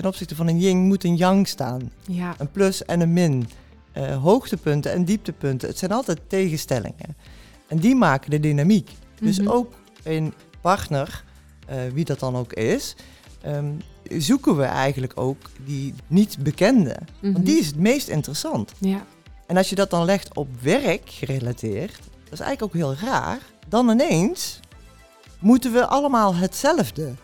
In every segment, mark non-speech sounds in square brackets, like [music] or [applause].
ten opzichte van een yin moet een yang staan. Ja. Een plus en een min. Uh, hoogtepunten en dieptepunten. Het zijn altijd tegenstellingen. En die maken de dynamiek. Dus Mhm. ook een partner, eh, wie dat dan ook is, ehm, zoeken we eigenlijk ook die niet bekende. Mhm. Want die is het meest interessant. Ja. En als je dat dan legt op werk gerelateerd, dat is eigenlijk ook heel raar. Dan ineens moeten we allemaal hetzelfde.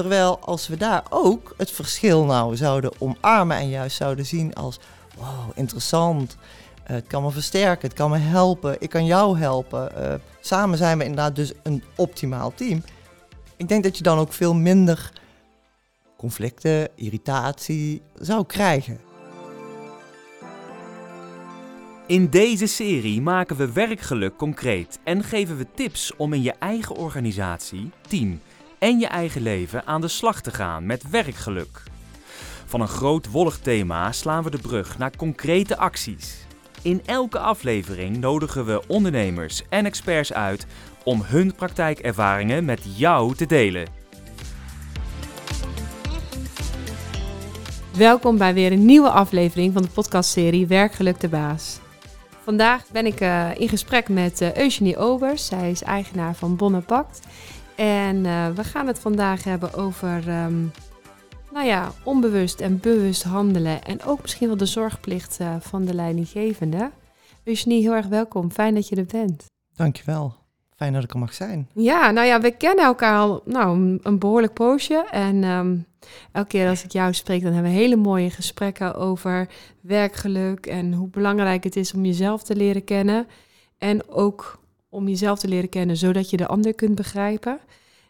Terwijl als we daar ook het verschil nou zouden omarmen en juist zouden zien als, wow, interessant. Eh, het kan me versterken, het kan me helpen, ik kan jou helpen. Eh, samen zijn we inderdaad dus een optimaal team. Ik denk dat je dan ook veel minder conflicten, irritatie zou krijgen. In deze serie maken we werkgeluk concreet en geven we tips om in je eigen organisatie, team en je eigen leven aan de slag te gaan met werkgeluk. Van een groot wollig thema slaan we de brug naar concrete acties. In elke aflevering nodigen we ondernemers en experts uit om hun praktijkervaringen met jou te delen. Welkom bij weer een nieuwe aflevering van de podcastserie Werkgeluk de Baas. Vandaag ben ik eh, in gesprek met eh, Eugenie Obers. Zij is eigenaar van Bonnepact. En eh, we gaan het vandaag hebben over, ehm, nou ja, onbewust en bewust handelen. En ook misschien wel de zorgplicht eh, van de leidinggevende. Eugenie, heel erg welkom. Fijn dat je er bent. Dankjewel. Fijn dat ik er mag zijn. Ja, nou ja, we kennen elkaar al nou, een, behoorlijk poosje. En ehm, elke keer als ik jou spreek, dan hebben we hele mooie gesprekken over werkgeluk en hoe belangrijk het is om jezelf te leren kennen. En ook om jezelf te leren kennen, zodat je de ander kunt begrijpen.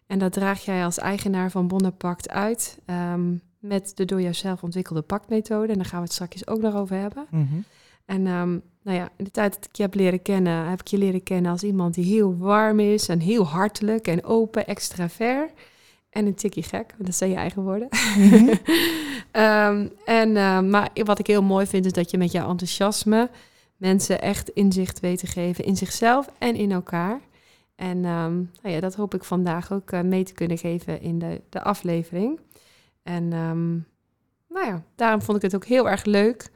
En dat draag jij als eigenaar van Bonnepact uit ehm, met de door jouzelf ontwikkelde paktmethode. En daar gaan we het straks ook nog over hebben. En ehm, nou ja, in de tijd dat ik je heb leren kennen, heb ik je leren kennen als iemand die heel warm is en heel hartelijk en open, extravert. En een tikkie gek, dat zijn je eigen woorden. [laughs] Ehm, en, maar wat ik heel mooi vind, is dat je met jouw enthousiasme mensen echt inzicht weet te geven in zichzelf en in elkaar. En ehm, nou ja, dat hoop ik vandaag ook eh, mee te kunnen geven in de, de aflevering. En ehm, nou ja, daarom vond ik het ook heel erg leuk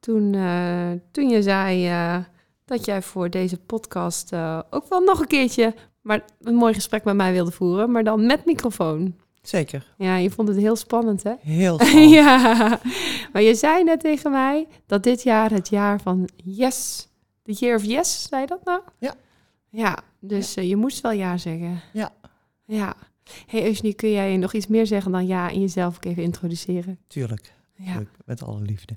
toen, eh, toen je zei eh, dat jij voor deze podcast ook wel nog een keertje maar een mooi gesprek met mij wilde voeren, maar dan met microfoon. Zeker. Ja, je vond het heel spannend, hè? Heel [laughs] spannend. ja, maar je zei net tegen mij dat dit jaar het jaar van yes, the year of yes, zei je dat nou? Ja. Ja, dus eh, je moest wel ja zeggen. Ja. Ja. hey, Eugenie, kun jij nog iets meer zeggen dan ja en jezelf ook even introduceren? Tuurlijk. Ja. Tuurlijk, Met alle liefde.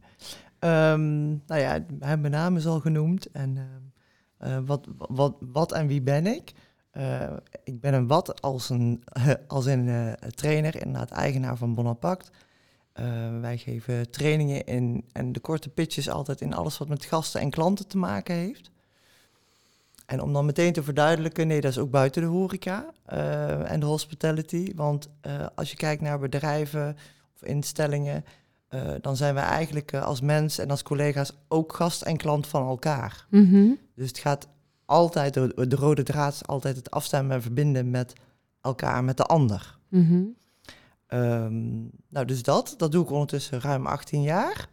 Ehm, nou ja, mijn naam is al genoemd. En ehm, eh, wat, wat, wat en wie ben ik? Eh, ik ben een wat als een, [laughs] als een eh, trainer, inderdaad eigenaar van Bonapact. Eh, wij geven trainingen in en de korte pitches altijd in alles wat met gasten en klanten te maken heeft. En om dan meteen te verduidelijken, nee, dat is ook buiten de horeca en de hospitality. Want als je kijkt naar bedrijven of instellingen, dan zijn we eigenlijk als mens en als collega's ook gast en klant van elkaar. Mhm. Dus het gaat altijd, de, de rode draad is altijd het afstemmen en verbinden met elkaar, met de ander. Mhm. Ehm, nou, dus dat, dat doe ik ondertussen ruim 18 jaar.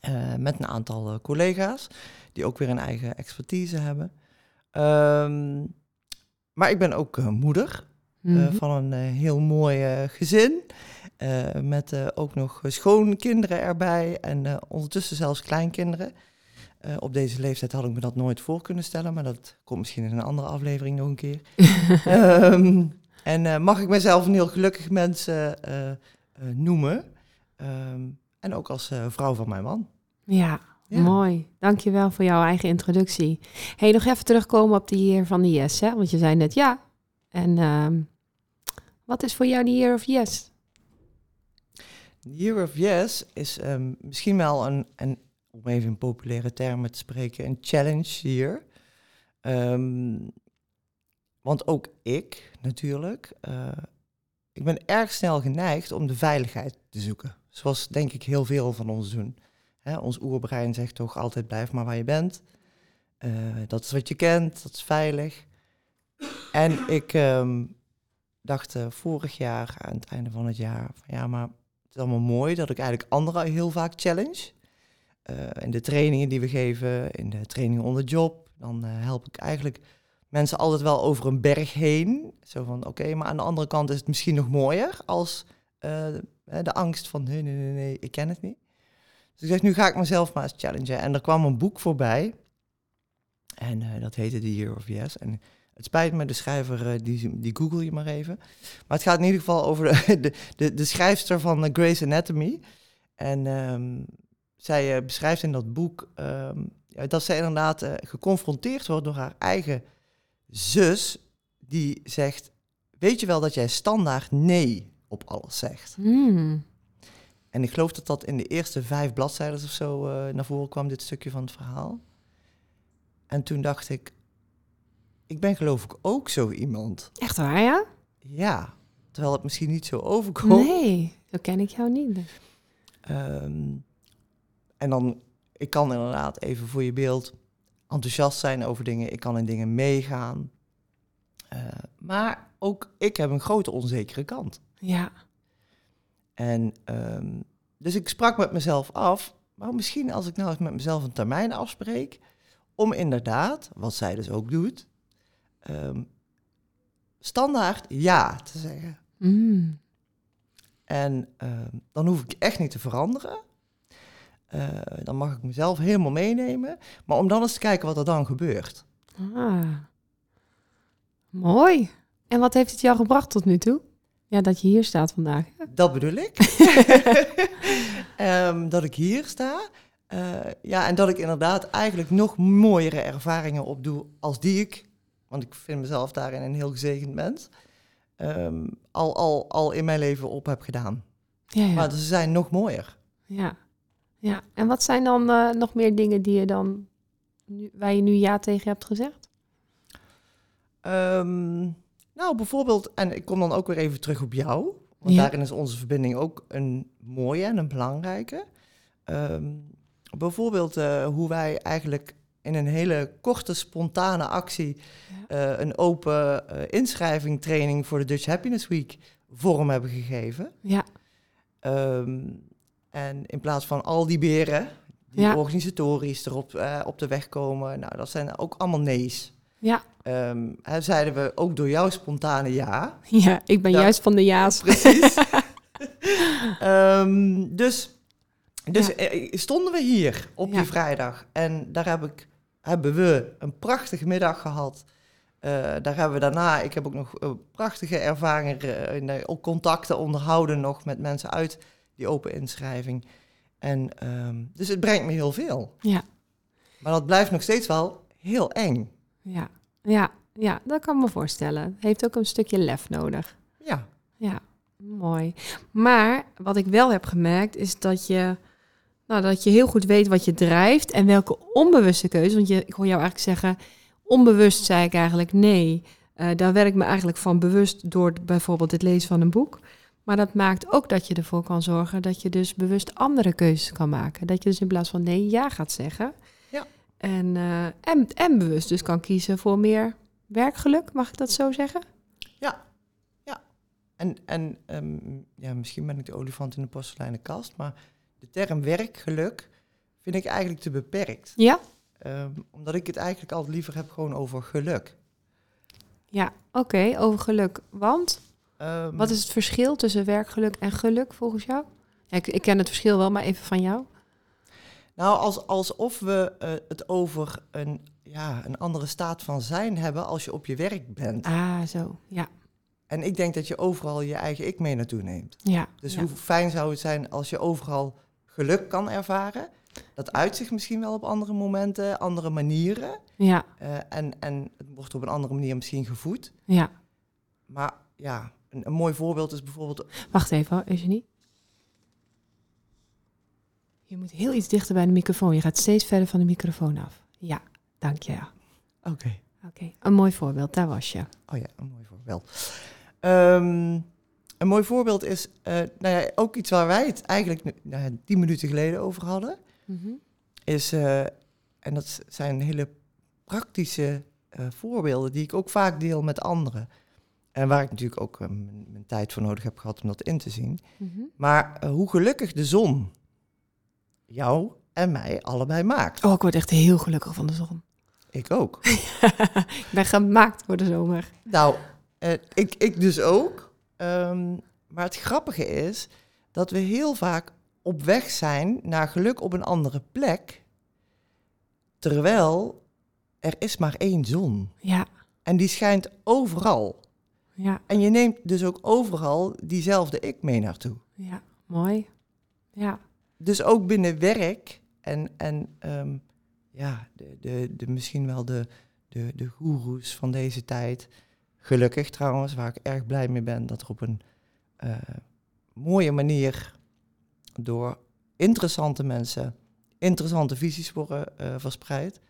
Eh, met een aantal eh, collega's die ook weer een eigen expertise hebben. Ehm, maar ik ben ook eh, moeder Mhm. van een heel mooi gezin. met ook nog schoonkinderen erbij en ondertussen zelfs kleinkinderen. Eh, op deze leeftijd had ik me dat nooit voor kunnen stellen, maar dat komt misschien in een andere aflevering nog een keer. [laughs] Ehm, en eh, mag ik mezelf een heel gelukkig mens eh, noemen. Ehm, en ook als vrouw van mijn man. Ja, Ja. mooi. Dankjewel voor jouw eigen introductie. hey, nog even terugkomen op die year van de yes, hè? Want je zei net ja. En ehm, wat is voor jou de year of yes? Year of Yes is misschien wel een, een, om even in populaire termen te spreken, een challenge year. Ehm, want ook ik natuurlijk, eh, ik ben erg snel geneigd om de veiligheid te zoeken. Zoals denk ik heel veel van ons doen. Hè, ons oerbrein zegt toch altijd blijf maar waar je bent. Eh, dat is wat je kent, dat is veilig. En ik ehm, dacht eh, vorig jaar, aan het einde van het jaar, van ja, maar het is allemaal mooi dat ik eigenlijk anderen heel vaak challenge. Eh, in de trainingen die we geven, in de trainingen onder job, dan eh, help ik eigenlijk mensen altijd wel over een berg heen. Zo van, oké, maar aan de andere kant is het misschien nog mooier als eh, de angst van, nee, nee, nee, nee, ik ken het niet. Dus ik zeg, nu ga ik mezelf maar eens challengen. En er kwam een boek voorbij en dat heette The Year of Yes. En het spijt me, de schrijver, die, die google je maar even. Maar het gaat in ieder geval over de, [laughs] de, de, schrijfster van Grey's Anatomy. En ehm, zij eh, beschrijft in dat boek ehm, dat zij inderdaad eh, geconfronteerd wordt door haar eigen zus. Die zegt, weet je wel dat jij standaard nee op alles zegt? Hmm. En ik geloof dat dat in de eerste vijf bladzijden of zo eh, naar voren kwam, dit stukje van het verhaal. En toen dacht ik, ik ben geloof ik ook zo iemand. Echt waar, ja? Ja, terwijl het misschien niet zo overkomt. Nee, zo ken ik jou niet. Ehm, en dan, ik kan inderdaad even voor je beeld enthousiast zijn over dingen. Ik kan in dingen meegaan. Eh, maar ook ik heb een grote onzekere kant. Ja. En ehm, dus ik sprak met mezelf af, maar misschien als ik nou eens met mezelf een termijn afspreek, om inderdaad, wat zij dus ook doet, ehm, standaard ja te zeggen. Mm. En ehm, dan hoef ik echt niet te veranderen. Eh, dan mag ik mezelf helemaal meenemen. Maar om dan eens te kijken wat er dan gebeurt. Ah. Mooi. En wat heeft het jou gebracht tot nu toe? Ja, dat je hier staat vandaag. Dat bedoel ik. [laughs] Ehm, dat ik hier sta. Eh, ja, en dat ik inderdaad eigenlijk nog mooiere ervaringen opdoe als die ik, want ik vind mezelf daarin een heel gezegend mens, ehm, al, al, al in mijn leven op heb gedaan. Ja, ja. Maar ze zijn nog mooier. ja. Ja. En wat zijn dan eh, nog meer dingen die je dan, nu, waar je nu ja tegen hebt gezegd? Ehm, nou, bijvoorbeeld, en ik kom dan ook weer even terug op jou. Want Ja. daarin is onze verbinding ook een mooie en een belangrijke. Ehm, bijvoorbeeld eh, hoe wij eigenlijk in een hele korte, spontane actie... eh, een open eh, inschrijving training voor de Dutch Happiness Week vorm hebben gegeven. Ja. Ehm, en in plaats van al die beren die Ja. organisatorisch erop eh, op de weg komen... nou, dat zijn ook allemaal nee's. Ja. Hè, zeiden we ook door jouw spontane ja. Ja, ik ben juist van de ja's. Precies. [laughs] [laughs] Ehm, dus dus Ja. eh, stonden we hier op Ja. die vrijdag. En daar heb ik, hebben we een prachtige middag gehad. Eh, daar hebben we daarna, ik heb ook nog prachtige ervaringen, en, ook contacten onderhouden nog met mensen uit die open inschrijving. En ehm, dus het brengt me heel veel. Ja. Maar dat blijft nog steeds wel heel eng. Ja. Ja. Ja, dat kan ik me voorstellen. Het heeft ook een stukje lef nodig. Ja, Ja, mooi. Maar wat ik wel heb gemerkt is dat je, nou, dat je heel goed weet wat je drijft en welke onbewuste keuze. Want je, ik hoor jou eigenlijk zeggen, onbewust zei ik eigenlijk nee. Eh, daar werk ik me eigenlijk van bewust door bijvoorbeeld het lezen van een boek. Maar dat maakt ook dat je ervoor kan zorgen dat je dus bewust andere keuzes kan maken. Dat je dus in plaats van nee ja gaat zeggen. Ja. En, eh, en, en bewust dus kan kiezen voor meer werkgeluk, mag ik dat zo zeggen? En, en ehm, ja, misschien ben ik de olifant in de porseleinen kast, maar de term werkgeluk vind ik eigenlijk te beperkt. Ja? Ehm, omdat ik het eigenlijk altijd liever heb gewoon over geluk. Ja, oké, over geluk. Want Ehm, wat is het verschil tussen werkgeluk en geluk volgens jou? Ik, ik ken het verschil wel, maar even van jou. Nou, als, alsof we eh, het over een, ja, een andere staat van zijn hebben als je op je werk bent. Ah, zo. Ja, En ik denk dat je overal je eigen ik mee naartoe neemt. ja. Dus ja. hoe fijn zou het zijn als je overal geluk kan ervaren. Dat uit zich misschien wel op andere momenten, andere manieren. Ja, Eh, en, en het wordt op een andere manier misschien gevoed. ja. Maar ja, een, een mooi voorbeeld is bijvoorbeeld... Wacht even, Eugenie. Je moet heel iets dichter bij de microfoon. Je gaat steeds verder van de microfoon af. Ja, dank je. Oké. Oké, een mooi voorbeeld. Daar was je. Oh ja, een mooi voorbeeld. Ehm, een mooi voorbeeld is eh, nou ja, ook iets waar wij het eigenlijk nu- nou tien minuten geleden over hadden. Mhm. Is, eh, en dat zijn hele praktische eh, voorbeelden die ik ook vaak deel met anderen. En waar ik natuurlijk ook eh, mijn, mijn tijd voor nodig heb gehad om dat in te zien. Mhm. Maar eh, hoe gelukkig de zon jou en mij allebei maakt. Oh, ik word echt heel gelukkig van de zon. Ik ook. [laughs] ik ben gemaakt voor de zomer. Nou, eh, ik, ik dus ook. Ehm, maar het grappige is dat we heel vaak op weg zijn naar geluk op een andere plek. Terwijl er is maar één zon. Ja, En die schijnt overal. Ja, En je neemt dus ook overal diezelfde ik mee naartoe. ja. Mooi. Ja, Dus ook binnen werk en, en ehm, ja, de, de, de, misschien wel de, de, de goeroes van deze tijd. Gelukkig trouwens, waar ik erg blij mee ben, dat er op een eh, mooie manier door interessante mensen interessante visies worden eh, verspreid.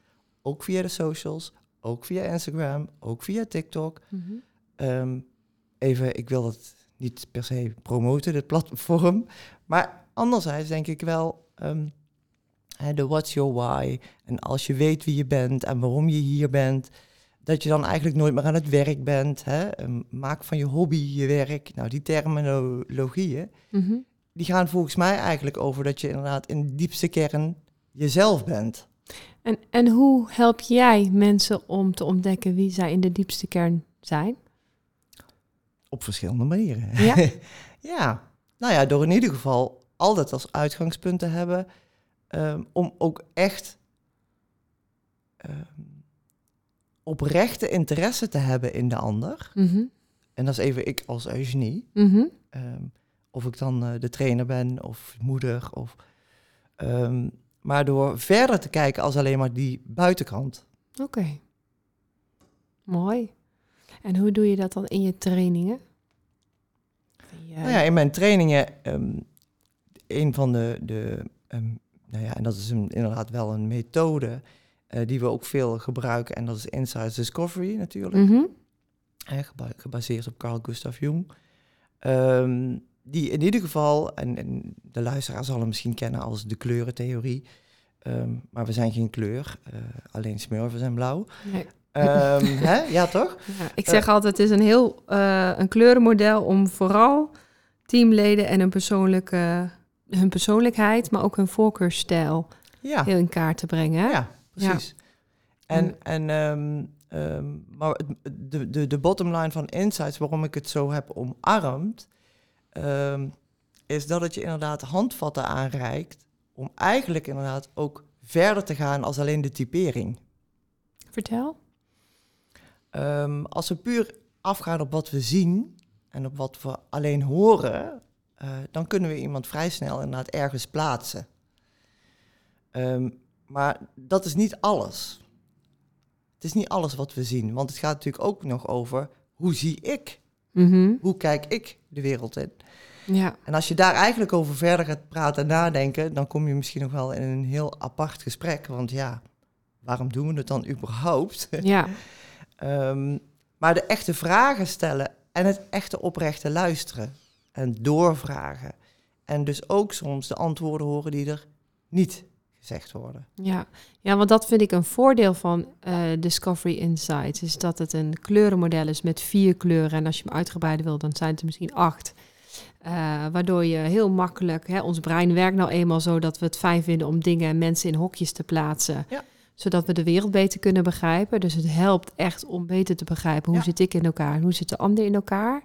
Ook via de socials, ook via Instagram, ook via TikTok. Mhm. Ehm, even, ik wil het niet per se promoten, dit platform. Maar anderzijds denk ik wel, hè, de what's your why. En als je weet wie je bent en waarom je hier bent, dat je dan eigenlijk nooit meer aan het werk bent. Hè? Ehm, maak van je hobby je werk. Nou, die terminologieën, Mhm. die gaan volgens mij eigenlijk over dat je inderdaad in de diepste kern jezelf bent. En, en hoe help jij mensen om te ontdekken wie zij in de diepste kern zijn? Op verschillende manieren. Ja. [laughs] ja, nou ja, door in ieder geval altijd als uitgangspunt te hebben ehm, om ook echt ehm, oprechte interesse te hebben in de ander. Mhm. En dat is even ik als Eugenie. Ehm, of ik dan eh, de trainer ben of moeder. Of, maar door verder te kijken als alleen maar die buitenkant. Oké. Mooi. En hoe doe je dat dan in je trainingen? Je- Nou ja, in mijn trainingen, ehm, een van de, de ehm, nou ja, en dat is een, inderdaad wel een methode eh, die we ook veel gebruiken, en dat is Insights Discovery natuurlijk, geba- gebaseerd op Carl Gustav Jung. Ehm, die in ieder geval, en, en de luisteraar zal hem misschien kennen als de kleurentheorie, maar we zijn geen kleur, eh, alleen smurfen zijn blauw. Nee. Ehm, [laughs] hè? Ja, toch? Ja, ik zeg altijd, het is een heel eh, een kleurenmodel om vooral teamleden en hun, persoonlijke, hun persoonlijkheid, maar ook hun voorkeursstijl Ja. heel in kaart te brengen. hè? Ja, precies. En, En- en ehm, ehm, maar de, de, de bottom line van Insights, waarom ik het zo heb omarmd, is dat het je inderdaad handvatten aanreikt om eigenlijk inderdaad ook verder te gaan als alleen de typering. Vertel. Ehm, als we puur afgaan op wat we zien en op wat we alleen horen, eh, dan kunnen we iemand vrij snel inderdaad ergens plaatsen. Ehm, maar dat is niet alles. Het is niet alles wat we zien, want het gaat natuurlijk ook nog over hoe zie ik, Mhm. hoe kijk ik de wereld in. Ja, En als je daar eigenlijk over verder gaat praten en nadenken, dan kom je misschien nog wel in een heel apart gesprek. Want ja, waarom doen we het dan überhaupt? ja, [laughs] Ehm, maar de echte vragen stellen en het echte oprechte luisteren en doorvragen. En dus ook soms de antwoorden horen die er niet gezegd worden. ja. ja, want dat vind ik een voordeel van eh, Discovery Insights, is dat het een kleurenmodel is met vier kleuren. En als je hem uitgebreider wil, dan zijn het er misschien acht. Eh, waardoor je heel makkelijk, hè, ons brein werkt nou eenmaal zo dat we het fijn vinden om dingen en mensen in hokjes te plaatsen. Ja. Zodat we de wereld beter kunnen begrijpen. Dus het helpt echt om beter te begrijpen hoe Ja. zit ik in elkaar en hoe zit de ander in elkaar.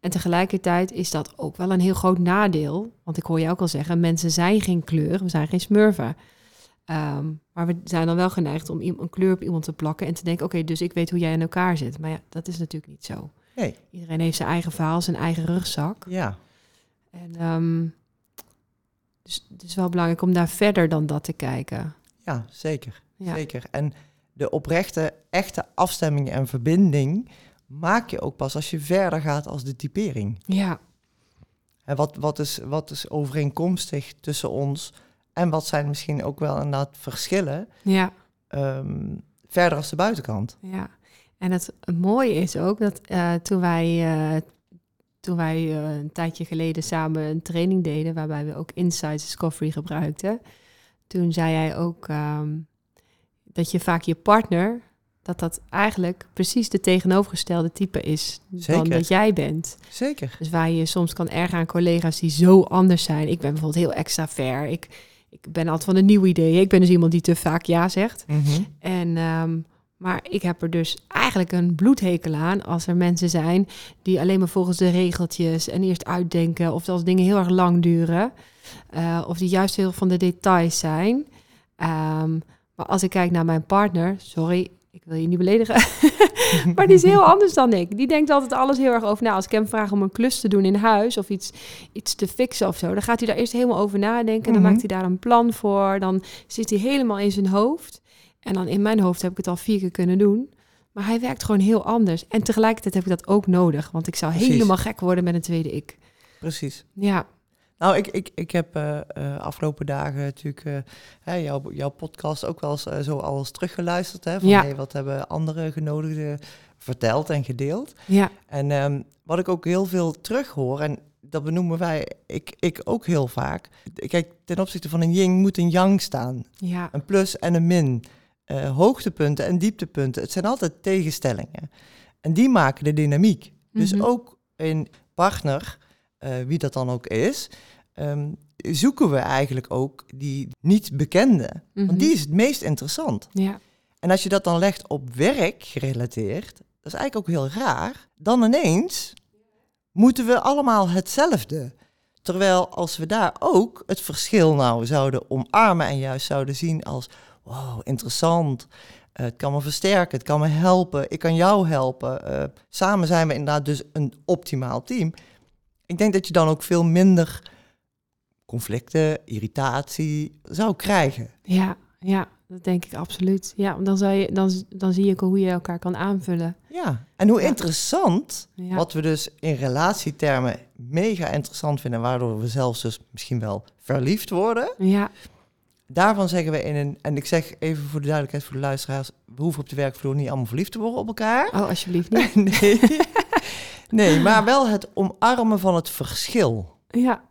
En tegelijkertijd is dat ook wel een heel groot nadeel. Want ik hoor je ook al zeggen, mensen zijn geen kleur, we zijn geen smurfen. Ehm, maar we zijn dan wel geneigd om een kleur op iemand te plakken en te denken, oké, dus ik weet hoe jij in elkaar zit. Maar ja, dat is natuurlijk niet zo. Nee, Iedereen heeft zijn eigen verhaal, zijn eigen rugzak. ja, En ehm, dus het is wel belangrijk om daar verder dan dat te kijken. ja zeker, Ja, zeker. En de oprechte, echte afstemming en verbinding maak je ook pas als je verder gaat als de typering. ja, En wat, wat, is, wat is overeenkomstig tussen ons en wat zijn misschien ook wel inderdaad verschillen ja. ehm, verder als de buitenkant. Ja, en het mooie is ook dat eh, toen wij, eh, toen wij eh, een tijdje geleden samen een training deden, waarbij we ook Insights Discovery gebruikten, toen zei jij ook ehm, dat je vaak je partner dat dat eigenlijk precies de tegenovergestelde type is dan Zeker. dat jij bent. Zeker. Dus waar je soms kan ergeren aan collega's die zo anders zijn. Ik ben bijvoorbeeld heel extravert. Ik, ik ben altijd van de nieuwe ideeën. Ik ben dus iemand die te vaak ja zegt. Mhm. En, ehm, maar ik heb er dus eigenlijk een bloedhekel aan als er mensen zijn die alleen maar volgens de regeltjes en eerst uitdenken. Of als dingen heel erg lang duren. eh, of die juist heel van de details zijn. Ehm, maar als ik kijk naar mijn partner, sorry, ik wil je niet beledigen. [laughs] maar die is heel anders dan ik. Die denkt altijd alles heel erg over na. Als ik hem vraag om een klus te doen in huis of iets, iets te fixen of zo, dan gaat hij daar eerst helemaal over nadenken. Dan Mhm. maakt hij daar een plan voor. Dan zit hij helemaal in zijn hoofd. En dan in mijn hoofd heb ik het al vier keer kunnen doen. Maar hij werkt gewoon heel anders. En tegelijkertijd heb ik dat ook nodig. Want ik zou Precies. helemaal gek worden met een tweede ik. Precies. Ja, Nou, ik, ik, ik heb eh, afgelopen dagen natuurlijk eh, hè, jouw, jouw podcast ook wel eens zo alles teruggeluisterd. Hè, van Ja. hey, wat hebben andere genodigden verteld en gedeeld. ja, En ehm, wat ik ook heel veel terughoor, en dat benoemen wij, ik, ik ook heel vaak. Kijk, ten opzichte van een yin moet een yang staan. ja, Een plus en een min. Hoogtepunten en dieptepunten. Het zijn altijd tegenstellingen. En die maken de dynamiek. Dus Mhm. ook een partner, wie dat dan ook is, ehm, zoeken we eigenlijk ook die niet bekende. Mhm. Want die is het meest interessant. ja, En als je dat dan legt op werk gerelateerd, dat is eigenlijk ook heel raar. Dan ineens moeten we allemaal hetzelfde. Terwijl als we daar ook het verschil nou zouden omarmen en juist zouden zien als, wow, interessant. Eh, het kan me versterken, het kan me helpen, ik kan jou helpen. Eh, samen zijn we inderdaad dus een optimaal team. Ik denk dat je dan ook veel minder conflicten, irritatie zou krijgen. ja, ja, dat denk ik absoluut. Ja, dan, zou je, dan, dan zie je ook hoe je elkaar kan aanvullen. Ja, en hoe Ja. interessant Ja, Wat we dus in relatietermen mega interessant vinden, waardoor we zelfs dus misschien wel verliefd worden. ja, Daarvan zeggen we in een, en ik zeg even voor de duidelijkheid voor de luisteraars, we hoeven op de werkvloer niet allemaal verliefd te worden op elkaar. oh, alsjeblieft niet. [laughs] Nee. Nee, maar wel het omarmen van het verschil. Ja,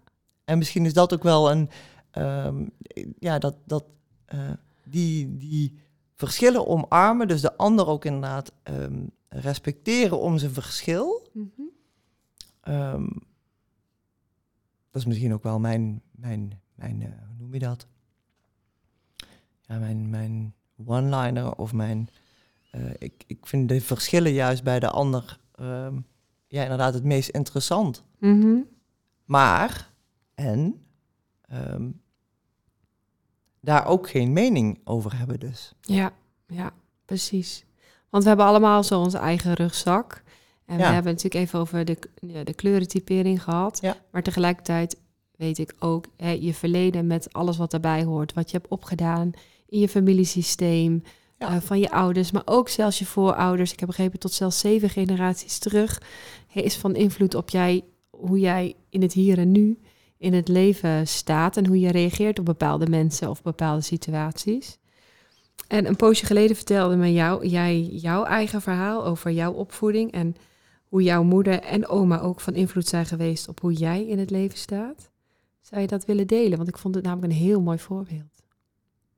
En misschien is dat ook wel een, ehm, ja, dat, dat eh, die, die verschillen omarmen, dus de ander ook inderdaad ehm, respecteren om zijn verschil. Mhm. Ehm, dat is misschien ook wel mijn, mijn, mijn eh, hoe noem je dat? Ja, mijn, mijn one-liner of mijn... eh, ik, ik vind de verschillen juist bij de ander, ja, inderdaad het meest interessant. Mhm. Maar, en, ehm, daar ook geen mening over hebben dus. ja, ja, precies. Want we hebben allemaal zo onze eigen rugzak. En Ja. we hebben natuurlijk even over de, ja, de kleurentypering gehad. Ja. Maar tegelijkertijd weet ik ook hè, je verleden met alles wat daarbij hoort. Wat je hebt opgedaan in je familiesysteem, Ja. eh, van je ouders, maar ook zelfs je voorouders. Ik heb begrepen tot zelfs zeven generaties terug. Is van invloed op jij, hoe jij in het hier en nu in het leven staat en hoe je reageert op bepaalde mensen of bepaalde situaties. En een poosje geleden vertelde me jou, jij jouw eigen verhaal over jouw opvoeding en hoe jouw moeder en oma ook van invloed zijn geweest op hoe jij in het leven staat. Zou je dat willen delen? Want ik vond het namelijk een heel mooi voorbeeld.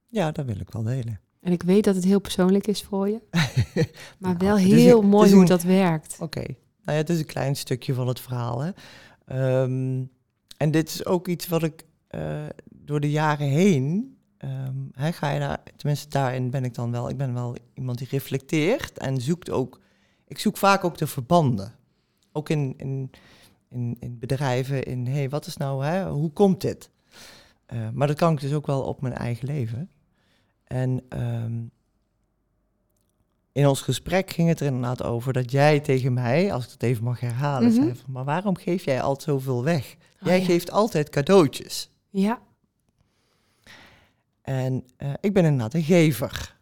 Ja, dat wil ik wel delen. En ik weet dat het heel persoonlijk is voor je, [laughs] maar Nou, wel is heel mooi hoe een- dat werkt. Oké, nou ja, het is een klein stukje van het verhaal. Hè. Ehm, en dit is ook iets wat ik eh, door de jaren heen, ehm, ga je daar, tenminste daarin ben ik dan wel, ik ben wel iemand die reflecteert en zoekt ook, ik zoek vaak ook de verbanden. Ook in, in, in, in bedrijven, in hey, wat is nou, hè, hoe komt dit? Eh, maar dat kan ik dus ook wel op mijn eigen leven. En ehm, in ons gesprek ging het er inderdaad over dat jij tegen mij, als ik dat even mag herhalen, Mhm. zei van, maar waarom geef jij altijd zoveel weg? Oh, jij ja. geeft altijd cadeautjes. Ja, En eh, ik ben inderdaad een gever.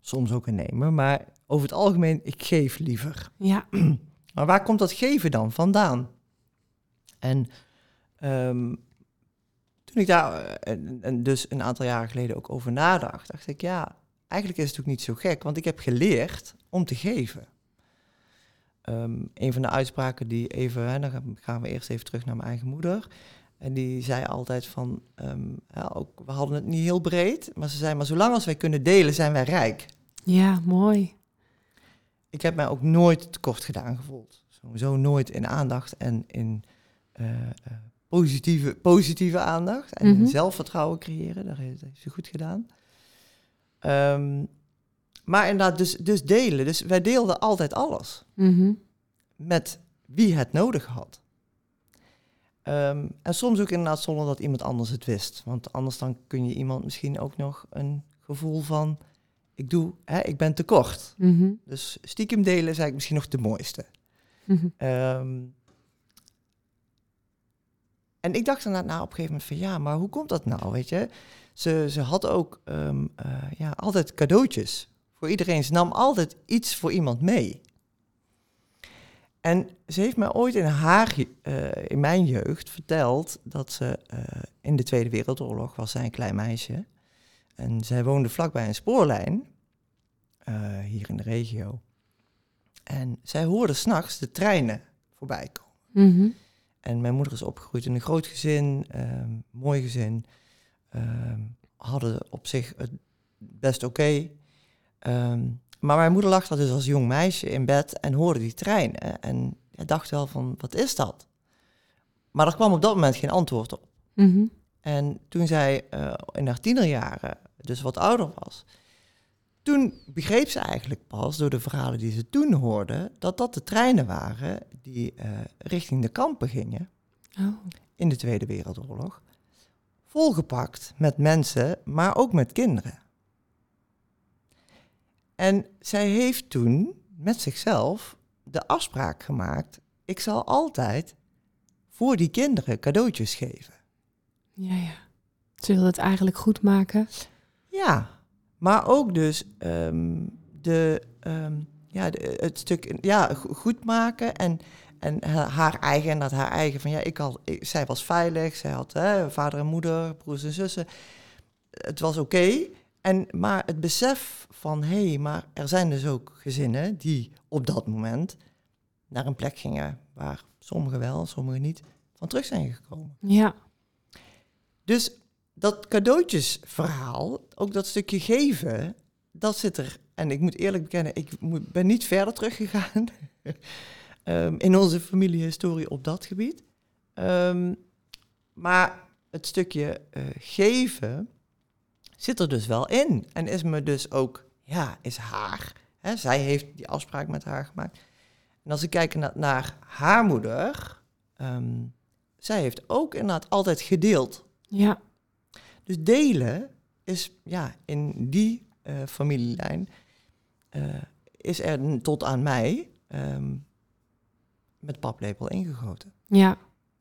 Soms ook een nemer, maar over het algemeen, ik geef liever. ja, [clears throat] Maar waar komt dat geven dan vandaan? En ehm, toen ik daar eh, en, en dus een aantal jaren geleden ook over nadacht, dacht ik, ja, eigenlijk is het ook niet zo gek, want ik heb geleerd om te geven. Ehm, een van de uitspraken die even, hè, dan gaan- we eerst even terug naar mijn eigen moeder. En die zei altijd van, ehm, ja, ook, we hadden het niet heel breed, maar ze zei, maar zolang als wij kunnen delen, zijn wij rijk. Ja, mooi. Ik heb mij ook nooit tekort gedaan gevoeld. Sowieso nooit in aandacht en in eh, eh, positieve, positieve aandacht. En Mhm. zelfvertrouwen creëren, dat heeft, dat heeft ze goed gedaan. Ehm, maar inderdaad, dus, dus delen. Dus wij deelden altijd alles Mhm. met wie het nodig had. Ehm, en soms ook inderdaad zonder dat iemand anders het wist. Want anders dan kun je iemand misschien ook nog een gevoel van... ik doe, hè, ik ben tekort. Mhm. Dus stiekem delen is eigenlijk misschien nog de mooiste. Ehm, en ik dacht inderdaad nou op een gegeven moment van ja, maar hoe komt dat nou, weet je? Ze, ze had ook ehm, eh, ja, altijd cadeautjes voor iedereen. Ze nam altijd iets voor iemand mee. En ze heeft mij ooit in haar, eh, in mijn jeugd, verteld dat ze eh, in de Tweede Wereldoorlog was zij een klein meisje. En zij woonde vlakbij een spoorlijn, hier in de regio. En zij hoorde s'nachts de treinen voorbij komen. Mhm. En mijn moeder is opgegroeid in een groot gezin, ehm, mooi gezin. Ehm, hadden op zich het best oké. Ehm, maar mijn moeder lag daar dus als jong meisje in bed en hoorde die treinen. En dacht wel van, wat is dat? Maar er kwam op dat moment geen antwoord op. Mhm. En toen zij eh, in haar tienerjaren dus wat ouder was, toen begreep ze eigenlijk pas door de verhalen die ze toen hoorde, dat dat de treinen waren die eh, richting de kampen gingen Oh. in de Tweede Wereldoorlog. Volgepakt met mensen, maar ook met kinderen. En zij heeft toen met zichzelf de afspraak gemaakt: ik zal altijd voor die kinderen cadeautjes geven. Ja, ja. Ze wilde het eigenlijk goed maken. Ja, maar ook dus ehm, de, ehm, ja, de, het stuk ja, go- goed maken en, en ha- haar eigen, dat haar eigen van ja, ik al, ik- zij was veilig, zij had hè, vader en moeder, broers en zussen. Het was oké. En maar het besef van hé, hey, maar er zijn dus ook gezinnen die op dat moment naar een plek gingen waar sommigen wel, sommigen niet van terug zijn gekomen. Ja. Dus dat cadeautjesverhaal, ook dat stukje geven, dat zit er. En ik moet eerlijk bekennen, ik ben niet verder teruggegaan [laughs] ehm, in onze familiehistorie op dat gebied. Ehm, maar het stukje eh, geven zit er dus wel in. En is me dus ook, ja, is haar. Hè, zij heeft die afspraak met haar gemaakt. En als ik kijk naar, naar haar moeder, ehm, zij heeft ook inderdaad altijd gedeeld. Ja. Dus delen is ja, in die eh, familielijn eh, is er tot aan mij ehm, met paplepel ingegoten. Ja.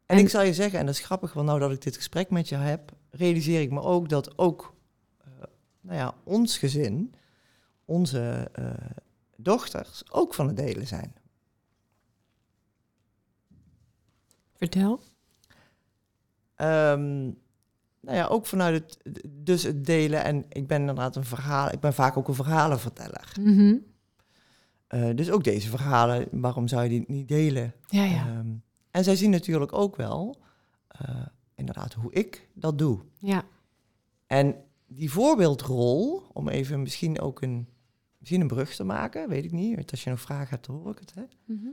En, En- ik zal je zeggen, en dat is grappig, want nou dat ik dit gesprek met je heb, realiseer ik me ook dat ook eh, nou ja, ons gezin, onze dochters, ook van het delen zijn. Vertel. Ehm, nou ja, ook vanuit het, dus het delen. En ik ben inderdaad een verhaal, ik ben vaak ook een verhalenverteller. Mhm. Eh, dus ook deze verhalen, waarom zou je die niet delen? Ja, ja. Ehm, en zij zien natuurlijk ook wel, eh, inderdaad, hoe ik dat doe. Ja. En die voorbeeldrol, om even misschien ook een, misschien een brug te maken, weet ik niet. want Als je nog vragen hebt, dan hoor ik het. Hè? Mhm.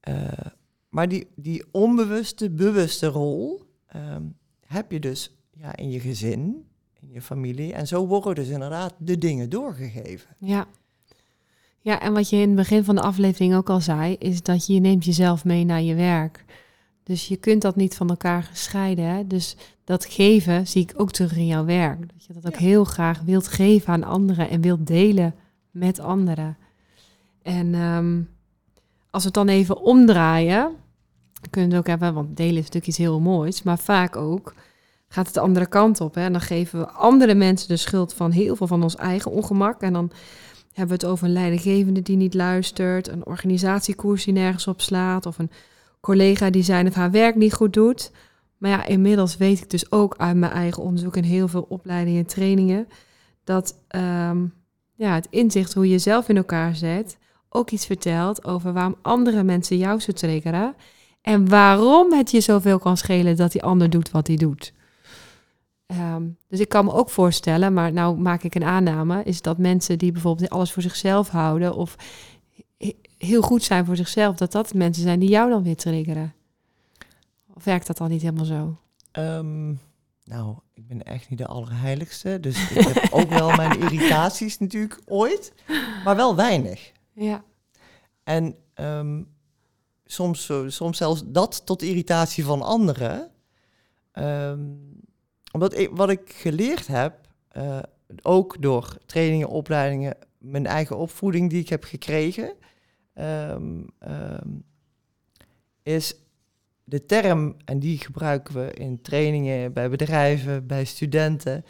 Eh, maar die, die onbewuste, bewuste rol ehm, heb je dus ja, in je gezin, in je familie. En zo worden dus inderdaad de dingen doorgegeven. Ja. Ja, en wat je in het begin van de aflevering ook al zei, is dat je neemt jezelf mee naar je werk. Dus je kunt dat niet van elkaar scheiden. Hè? Dus dat geven zie ik ook terug in jouw werk. Dat je dat ook Ja. heel graag wilt geven aan anderen en wilt delen met anderen. En ehm, als we het dan even omdraaien, kunnen het ook hebben, want delen is natuurlijk iets heel moois, maar vaak ook gaat het de andere kant op. Hè? En dan geven we andere mensen de schuld van heel veel van ons eigen ongemak. En dan hebben we het over een leidinggevende die niet luistert, een organisatiekoers die nergens op slaat, of een collega die zijn of haar werk niet goed doet. Maar ja, inmiddels weet ik dus ook uit mijn eigen onderzoek en heel veel opleidingen en trainingen, dat ehm, ja, het inzicht hoe je zelf in elkaar zet ook iets vertelt over waarom andere mensen jou zo triggeren en waarom het je zoveel kan schelen dat die ander doet wat hij doet. Ehm, dus ik kan me ook voorstellen, maar nou maak ik een aanname, is dat mensen die bijvoorbeeld alles voor zichzelf houden of he- heel goed zijn voor zichzelf, dat dat mensen zijn die jou dan weer triggeren. Of werkt dat dan niet helemaal zo? Ehm, nou, ik ben echt niet de allerheiligste. Dus ik heb [laughs] ook wel mijn irritaties natuurlijk ooit. Maar wel weinig. Ja. En ehm, soms, zo- soms zelfs dat tot irritatie van anderen. Ehm, omdat ik, wat ik geleerd heb, eh, ook door trainingen, opleidingen, mijn eigen opvoeding die ik heb gekregen, ehm, ehm, is de term, en die gebruiken we in trainingen, bij bedrijven, bij studenten,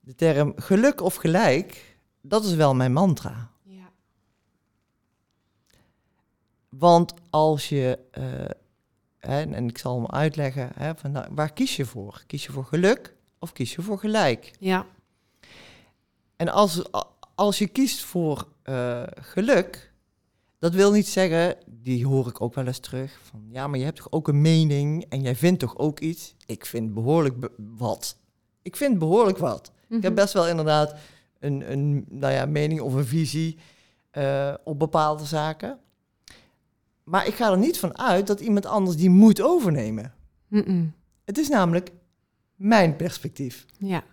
de term geluk of gelijk, dat is wel mijn mantra. ja. Want als je, eh, hè, en ik zal hem uitleggen, hè, van, nou, waar kies je voor? Kies je voor geluk of kies je voor gelijk? Ja. En als, als je kiest voor eh, geluk, dat wil niet zeggen, die hoor ik ook wel eens terug, van ja, maar je hebt toch ook een mening en jij vindt toch ook iets? Ik vind behoorlijk be- wat. Ik vind behoorlijk wat. Ik Mhm. heb best wel inderdaad een, een nou ja, mening of een visie eh, op bepaalde zaken. Maar ik ga er niet van uit dat iemand anders die moet overnemen. Het is namelijk mijn perspectief. Ja.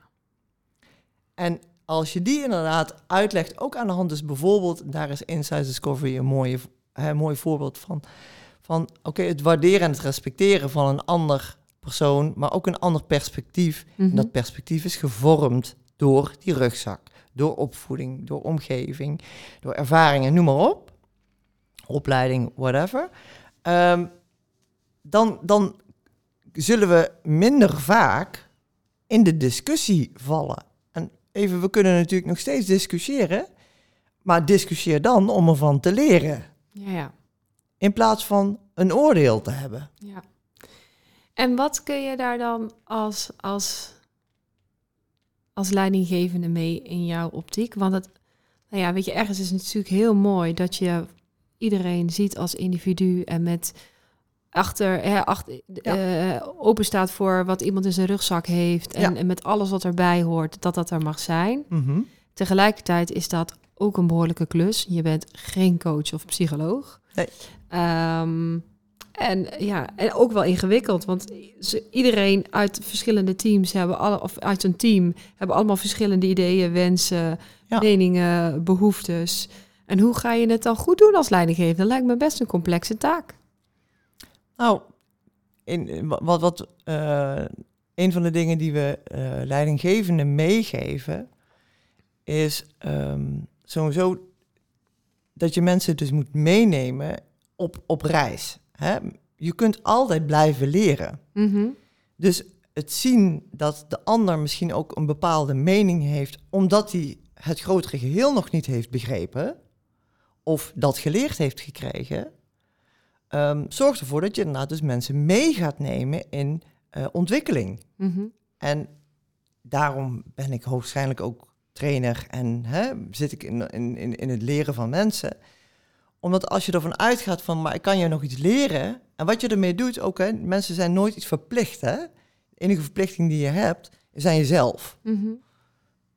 En als je die inderdaad uitlegt, ook aan de hand, dus bijvoorbeeld, daar is Insights Discovery een, mooie, een mooi voorbeeld van. Van oké, het waarderen en het respecteren van een ander persoon, maar ook een ander perspectief. En Mhm. dat perspectief is gevormd door die rugzak, door opvoeding, door omgeving, door ervaringen, noem maar op. Opleiding, whatever. Ehm, dan, dan zullen we minder vaak in de discussie vallen. En even, we kunnen natuurlijk nog steeds discussiëren, maar discussieer dan om ervan te leren. Ja, ja. In plaats van een oordeel te hebben. Ja. En wat kun je daar dan als, als, als leidinggevende mee in jouw optiek? Want het, nou ja, weet je, ergens is het natuurlijk heel mooi dat je iedereen ziet als individu en met achter, hè, achter eh, open staat voor wat iemand in zijn rugzak heeft en, Ja. en met alles wat erbij hoort, dat dat er mag zijn. Mhm. Tegelijkertijd is dat ook een behoorlijke klus. Je bent geen coach of psycholoog. Nee. Ehm, en ja, en ook wel ingewikkeld, want ze, iedereen uit verschillende teams hebben alle, of uit een team hebben allemaal verschillende ideeën, wensen, Ja. meningen, behoeftes. En hoe ga je het dan goed doen als leidinggever? Dat lijkt me best een complexe taak. Nou, in, wa- wat, wat, eh, een van de dingen die we eh leidinggevenden meegeven, is ehm, sowieso dat je mensen dus moet meenemen op, op reis. Hè? Je kunt altijd blijven leren. Mhm. Dus het zien dat de ander misschien ook een bepaalde mening heeft, omdat hij het grotere geheel nog niet heeft begrepen, of dat geleerd heeft gekregen, ehm, zorgt ervoor dat je inderdaad dus mensen mee gaat nemen in eh, ontwikkeling. Mhm. En daarom ben ik waarschijnlijk ook trainer en hè, zit ik in, in, in, het leren van mensen. Omdat als je ervan uitgaat van, maar ik kan je nog iets leren. En wat je ermee doet, ook hè, mensen zijn nooit iets verplicht. Hè? De enige verplichting die je hebt, aan jezelf.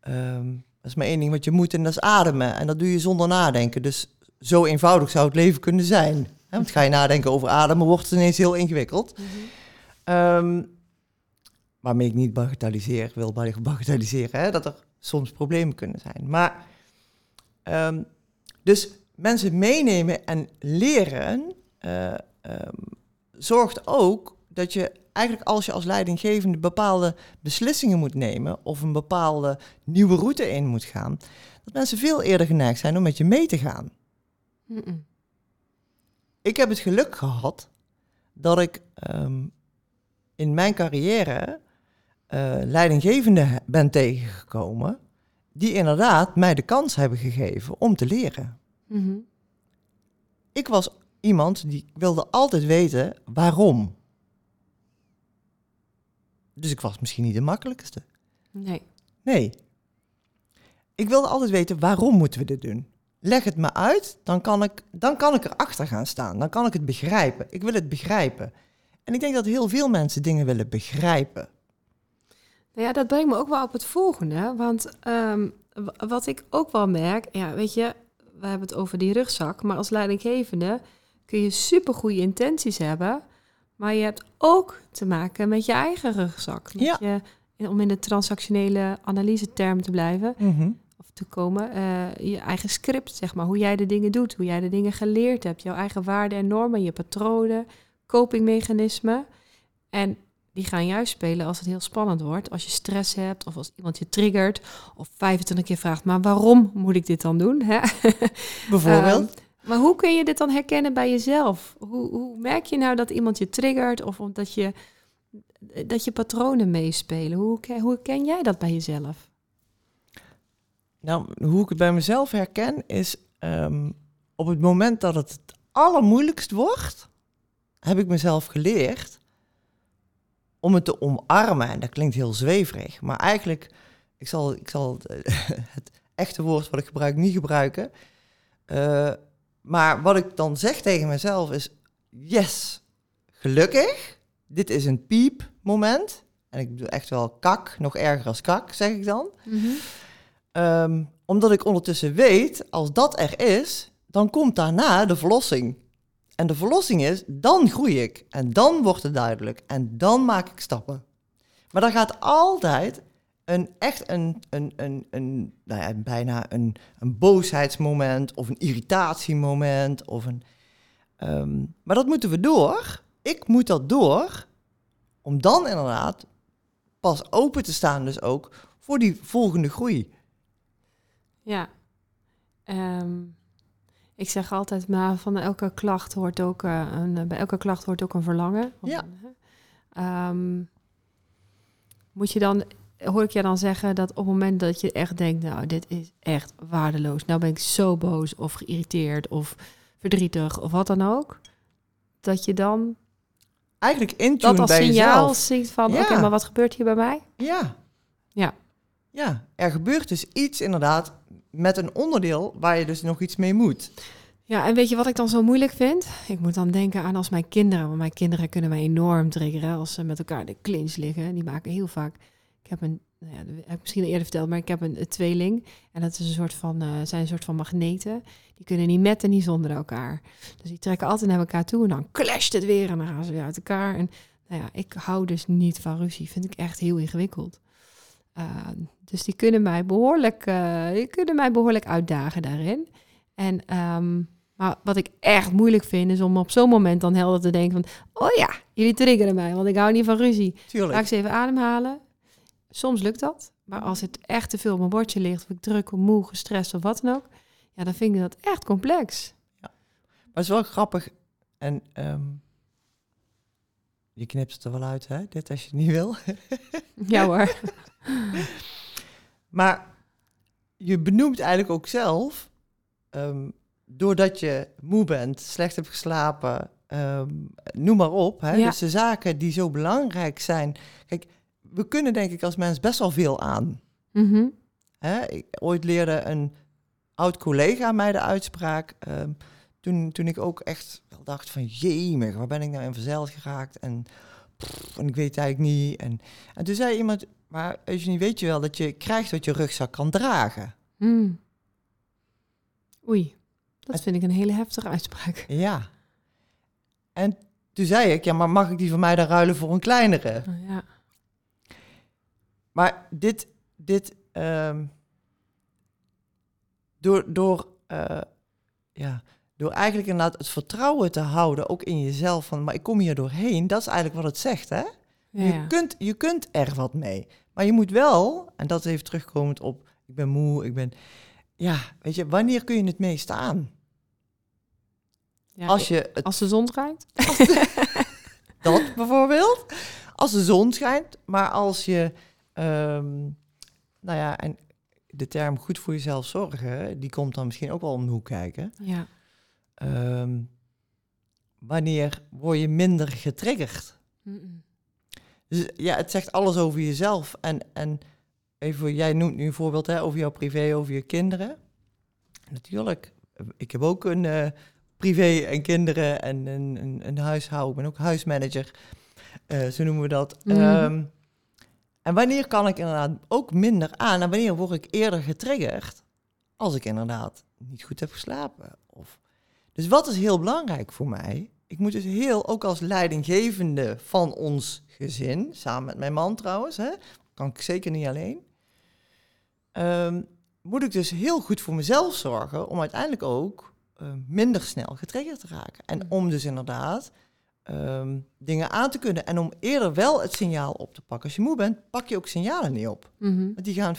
Ehm, dat is maar één ding wat je moet en dat is ademen. En dat doe je zonder nadenken. Dus zo eenvoudig zou het leven kunnen zijn. Want ga je nadenken over ademen, wordt het ineens heel ingewikkeld. Ehm, waarmee ik niet bagatelliseer, wil bag- bagatelliseren, hè, dat er soms problemen kunnen zijn. Maar ehm, dus mensen meenemen en leren eh, ehm, zorgt ook dat je eigenlijk als je als leidinggevende bepaalde beslissingen moet nemen of een bepaalde nieuwe route in moet gaan, dat mensen veel eerder geneigd zijn om met je mee te gaan. Ik heb het geluk gehad dat ik ehm, in mijn carrière leidinggevenden he- ben tegengekomen die inderdaad mij de kans hebben gegeven om te leren. Mhm. Ik was iemand die wilde altijd weten waarom. Dus ik was misschien niet de makkelijkste. Nee. Nee. Ik wilde altijd weten waarom moeten we dit doen. Leg het me uit, dan kan, ik, dan kan ik erachter gaan staan. Dan kan ik het begrijpen. Ik wil het begrijpen. En ik denk dat heel veel mensen dingen willen begrijpen. Nou ja, dat brengt me ook wel op het volgende. Want ehm, wat ik ook wel merk, ja, weet je, we hebben het over die rugzak, maar als leidinggevende kun je supergoeie intenties hebben, maar je hebt ook te maken met je eigen rugzak. Met Ja. je, om in de transactionele analyse-term te blijven, Mhm. Of te komen, eh, je eigen script, zeg maar, hoe jij de dingen doet, hoe jij de dingen geleerd hebt, jouw eigen waarden en normen, je patronen, copingmechanismen. En die gaan juist spelen als het heel spannend wordt, als je stress hebt of als iemand je triggert of 25 keer vraagt, maar waarom moet ik dit dan doen? Hè? [laughs] Bijvoorbeeld. Ehm, maar hoe kun je dit dan herkennen bij jezelf? Hoe, hoe merk je nou dat iemand je triggert of omdat je, dat je patronen meespelen? Hoe, ke- hoe ken jij dat bij jezelf? Nou, hoe ik het bij mezelf herken is ehm, op het moment dat het het allermoeilijkst wordt, heb ik mezelf geleerd om het te omarmen. En dat klinkt heel zweverig, maar eigenlijk, ik zal, ik zal het, [laughs] het echte woord wat ik gebruik niet gebruiken. Eh, maar wat ik dan zeg tegen mezelf is, yes, gelukkig, dit is een piepmoment. En ik bedoel echt wel kak, nog erger als kak, zeg ik dan. Ehm, omdat ik ondertussen weet, als dat er is, dan komt daarna de verlossing. En de verlossing is, dan groei ik. En dan wordt het duidelijk. En dan maak ik stappen. Maar dan gaat altijd een echt een, een, een, een nou ja, bijna een, een boosheidsmoment of een irritatiemoment. Of een, ehm, maar dat moeten we door. Ik moet dat door. Om dan inderdaad pas open te staan dus ook voor die volgende groei. Ja. Ehm, ik zeg altijd, maar van elke klacht hoort ook eh, een, bij elke klacht hoort ook een verlangen. Ja. Ehm, moet je dan, hoor ik je dan zeggen dat op het moment dat je echt denkt, nou, dit is echt waardeloos. Nou ben ik zo boos of geïrriteerd of verdrietig of wat dan ook. Dat je dan Eigenlijk dat als bij signaal jezelf. ziet van, Ja. oké, maar wat gebeurt hier bij mij? Ja. Ja. Ja, er gebeurt dus iets inderdaad met een onderdeel waar je dus nog iets mee moet. Ja, en weet je wat ik dan zo moeilijk vind? Ik moet dan denken aan als mijn kinderen, want mijn kinderen kunnen mij enorm triggeren als ze met elkaar de clinch liggen. Die maken heel vaak. Ik heb een, nou ja, heb ik misschien eerder verteld, maar ik heb een, tweeling en dat is een soort van, eh, zijn een soort van magneten. Die kunnen niet met en niet zonder elkaar. Dus die trekken altijd naar elkaar toe en dan clasht het weer en dan gaan ze weer uit elkaar. En nou ja, ik hou dus niet van ruzie. Vind ik echt heel ingewikkeld. Uh, dus die kunnen mij behoorlijk, uh, die kunnen mij behoorlijk uitdagen daarin. En um, maar wat ik echt moeilijk vind, is om op zo'n moment dan helder te denken van... Oh ja, jullie triggeren mij, want ik hou niet van ruzie. Tuurlijk. Laat ik eens even ademhalen. Soms lukt dat. Maar als het echt te veel op mijn bordje ligt, of ik druk, of moe, gestrest of wat dan ook... Ja, dan vind ik dat echt complex. Ja. Maar het is wel grappig. En um, je knipt het er wel uit, hè? Dit als je het niet wil. [laughs] ja hoor. [laughs] maar je benoemt eigenlijk ook zelf... Um, doordat je moe bent, slecht hebt geslapen, um, noem maar op. Hè? Ja. Dus de zaken die zo belangrijk zijn. Kijk, we kunnen denk ik als mens best wel veel aan. Mm -hmm. hè? Ik, ooit leerde een oud collega mij de uitspraak. Um, toen, toen ik ook echt wel dacht van jemig, waar ben ik nou in verzeild geraakt? En, pff, en ik weet eigenlijk niet. En, en toen zei iemand, maar Eugenie, weet je wel dat je krijgt wat je rugzak kan dragen? Mm. Oei. Dat vind ik een hele heftige uitspraak. Ja. En toen zei ik, ja, maar mag ik die van mij dan ruilen voor een kleinere? Oh, ja. Maar dit, dit um, door, door, uh, ja, door eigenlijk inderdaad het vertrouwen te houden, ook in jezelf, van, maar ik kom hier doorheen, dat is eigenlijk wat het zegt, hè? Ja. Je, kunt, je kunt er wat mee. Maar je moet wel, en dat even terugkomend op, ik ben moe, ik ben, ja, weet je, wanneer kun je het mee staan? Ja, als, je het, als de zon schijnt? [laughs] dat bijvoorbeeld. Als de zon schijnt, maar als je, um, nou ja, en de term goed voor jezelf zorgen, die komt dan misschien ook wel om de hoek kijken. Ja. Um, wanneer word je minder getriggerd? Mm -mm. Dus ja, het zegt alles over jezelf. En, en even, jij noemt nu een voorbeeld hè, over jouw privé, over je kinderen. Natuurlijk, ik heb ook een uh, privé en kinderen en een, een, een huishouden. Ik ben ook huismanager, uh, zo noemen we dat. Mhm. Mm. Um, En wanneer kan ik inderdaad ook minder aan? En wanneer word ik eerder getriggerd? Als ik inderdaad niet goed heb geslapen. Dus wat is heel belangrijk voor mij? Ik moet dus heel, ook als leidinggevende van ons gezin, samen met mijn man trouwens, hè, kan ik zeker niet alleen. Ehm, moet ik dus heel goed voor mezelf zorgen om uiteindelijk ook eh, minder snel getriggerd te raken. En om dus inderdaad ehm, dingen aan te kunnen. En om eerder wel het signaal op te pakken. Als je moe bent, pak je ook signalen niet op. Mhm. Want die gaan,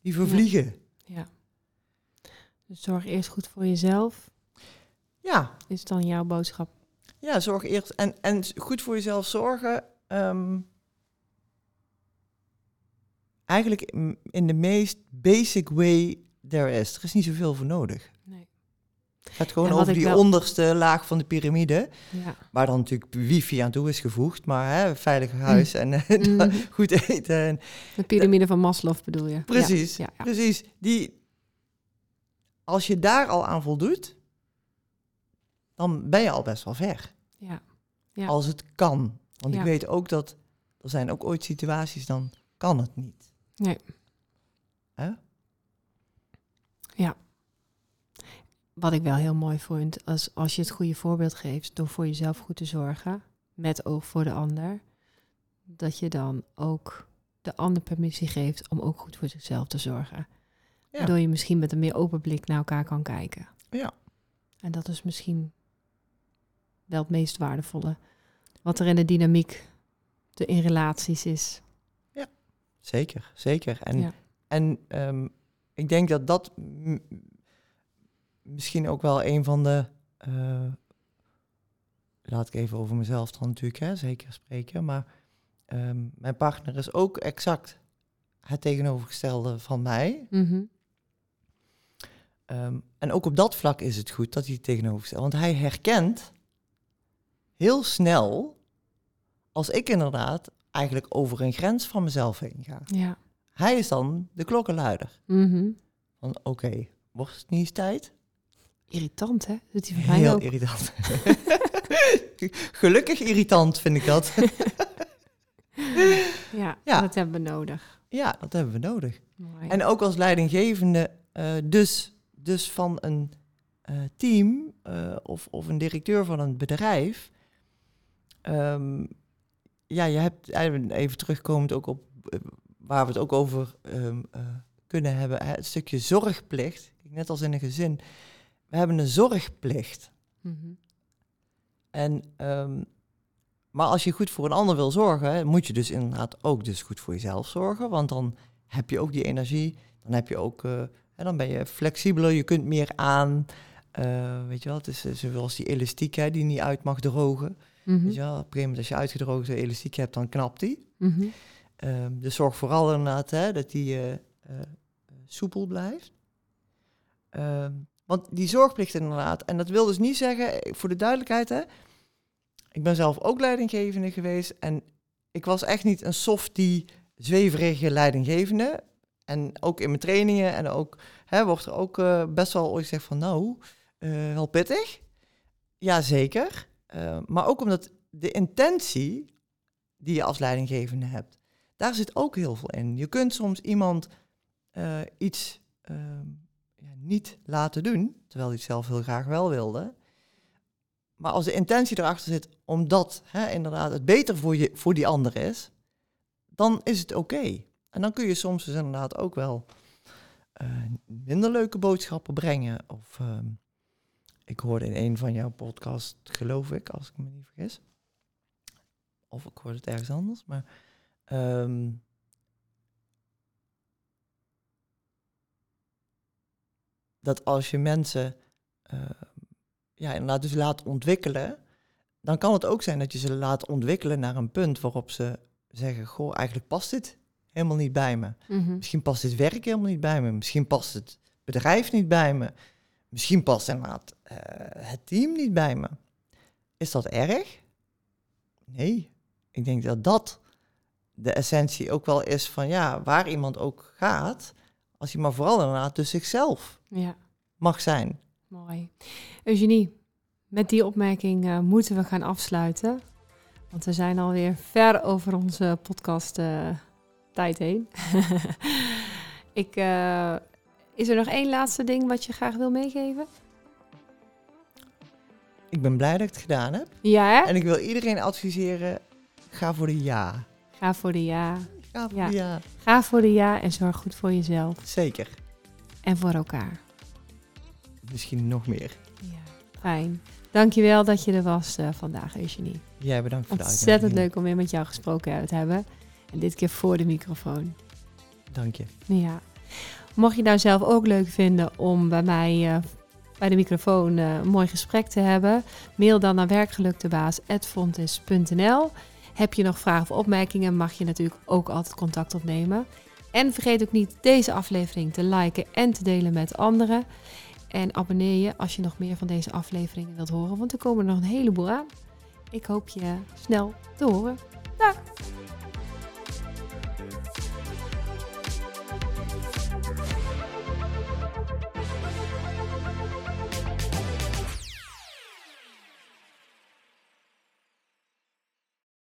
die vervliegen. Ja. Dus zorg eerst goed voor jezelf. Ja, Is dan jouw boodschap? ja zorg eerst. En, en goed voor jezelf zorgen. ehm, eigenlijk in- de meest basic way there is. Er is niet zoveel voor nodig. Nee. Het gaat gewoon over die wel- onderste laag van de piramide. Ja. Waar dan natuurlijk wifi aan toe is gevoegd. Maar hè, veilig huis en eh, [laughs] Mhm. goed eten. En, De piramide van Maslow bedoel je? precies, ja. precies. Die, als je daar al aan voldoet, dan ben je al best wel ver. Ja. Ja. Als het kan. Want Ja. ik weet ook dat er zijn ook ooit situaties, dan kan het niet. Nee. Hè? Wat ik wel heel mooi vond, als, als je het goede voorbeeld geeft door voor jezelf goed te zorgen, met oog voor de ander, dat je dan ook de ander permissie geeft om ook goed voor zichzelf te zorgen. Ja. Waardoor je misschien met een meer open blik naar elkaar kan kijken. Ja. En dat is misschien wel het meest waardevolle. Wat er in de dynamiek de, in relaties is. Zeker, zeker. En, Ja. en ehm, ik denk dat dat misschien ook wel een van de. eh, laat ik even over mezelf dan natuurlijk hè, zeker spreken. Maar ehm, mijn partner is ook exact het tegenovergestelde van mij. Mhm. Ehm, en ook op dat vlak is het goed dat hij het tegenovergesteld. Want hij herkent heel snel als ik inderdaad eigenlijk over een grens van mezelf heen ga. Ja. Hij is dan de klokkenluider. Mhm. Van oké, wordt het niet eens tijd? Irritant, hè? Doet hij van mij Heel ook. irritant. [laughs] Gelukkig irritant vind ik dat. [laughs] Ja, Ja. dat hebben we nodig. ja, dat hebben we nodig. Mooi. En ook als leidinggevende, eh, dus, dus van een eh, team eh, of, of een directeur van een bedrijf. Ehm, ja, je hebt eigenlijk even terugkomend ook op eh, waar we het ook over ehm, eh, kunnen hebben. Het stukje zorgplicht. Net als in een gezin. We hebben een zorgplicht. Mhm. En, ehm, maar als je goed voor een ander wil zorgen, moet je dus inderdaad ook dus goed voor jezelf zorgen. Want dan heb je ook die energie. Dan heb je ook, eh, hè, dan ben je flexibeler, je kunt meer aan. Eh, weet je wel, het is eh, zoals die elastiek hè, die niet uit mag drogen. Mhm. Weet je wel, op een gegeven moment als je uitgedroogde elastiek hebt, dan knapt die. Mhm. Ehm, dus zorg vooral inderdaad hè, dat die eh, eh, soepel blijft. Ehm, want die zorgplicht inderdaad, en dat wil dus niet zeggen, eh, voor de duidelijkheid, hè, ik ben zelf ook leidinggevende geweest en ik was echt niet een softie, zweverige leidinggevende. En ook in mijn trainingen en ook hè, wordt er ook best wel ooit gezegd van nou, wel pittig. Jazeker. Uh, maar ook omdat de intentie die je als leidinggevende hebt, daar zit ook heel veel in. Je kunt soms iemand eh, iets ehm, ja, niet laten doen, terwijl hij het zelf heel graag wel wilde. Maar als de intentie erachter zit, omdat hè, inderdaad het beter voor, je, voor die ander is, dan is het oké. En dan kun je soms dus inderdaad ook wel eh, minder leuke boodschappen brengen. Of ehm, ik hoorde in een van jouw podcasts, geloof ik, als ik me niet vergis. Of ik hoorde het ergens anders, maar ehm, dat als je mensen uh, ja, inderdaad dus laat ontwikkelen, dan kan het ook zijn dat je ze laat ontwikkelen naar een punt waarop ze zeggen, goh, eigenlijk past dit helemaal niet bij me. Mhm. Misschien past dit werk helemaal niet bij me. Misschien past het bedrijf niet bij me. Misschien past inderdaad uh, het team niet bij me. Is dat erg? Nee. Ik denk dat dat de essentie ook wel is van ja, waar iemand ook gaat, als hij maar vooral inderdaad dus zichzelf Ja, mag zijn. mooi. Eugenie, met die opmerking uh, moeten we gaan afsluiten. Want we zijn alweer ver over onze podcast uh, tijd heen. [laughs] ik, eh, is er nog één laatste ding wat je graag wil meegeven? Ik ben blij dat ik het gedaan heb. Ja, hè? En ik wil iedereen adviseren, ga voor de ja. Ga voor de ja. Ga voor Ja. de ja. Ga voor de ja en zorg goed voor jezelf Zeker. en voor elkaar. Misschien nog meer. Ja, fijn. Dankjewel dat je er was eh, vandaag, Eugenie. Jij bedankt voor de Ontzettend uitnodiging. leuk om weer met jou gesproken te hebben. En dit keer voor de microfoon. Dank je. Ja. Mocht je nou zelf ook leuk vinden om bij mij eh, bij de microfoon eh, een mooi gesprek te hebben, mail dan naar werkgeluktebaas.fontis.nl. Heb je nog vragen of opmerkingen, mag je natuurlijk ook altijd contact opnemen. En vergeet ook niet deze aflevering te liken en te delen met anderen. En abonneer je als je nog meer van deze afleveringen wilt horen, want er komen er nog een heleboel aan. Ik hoop je snel te horen. Dag!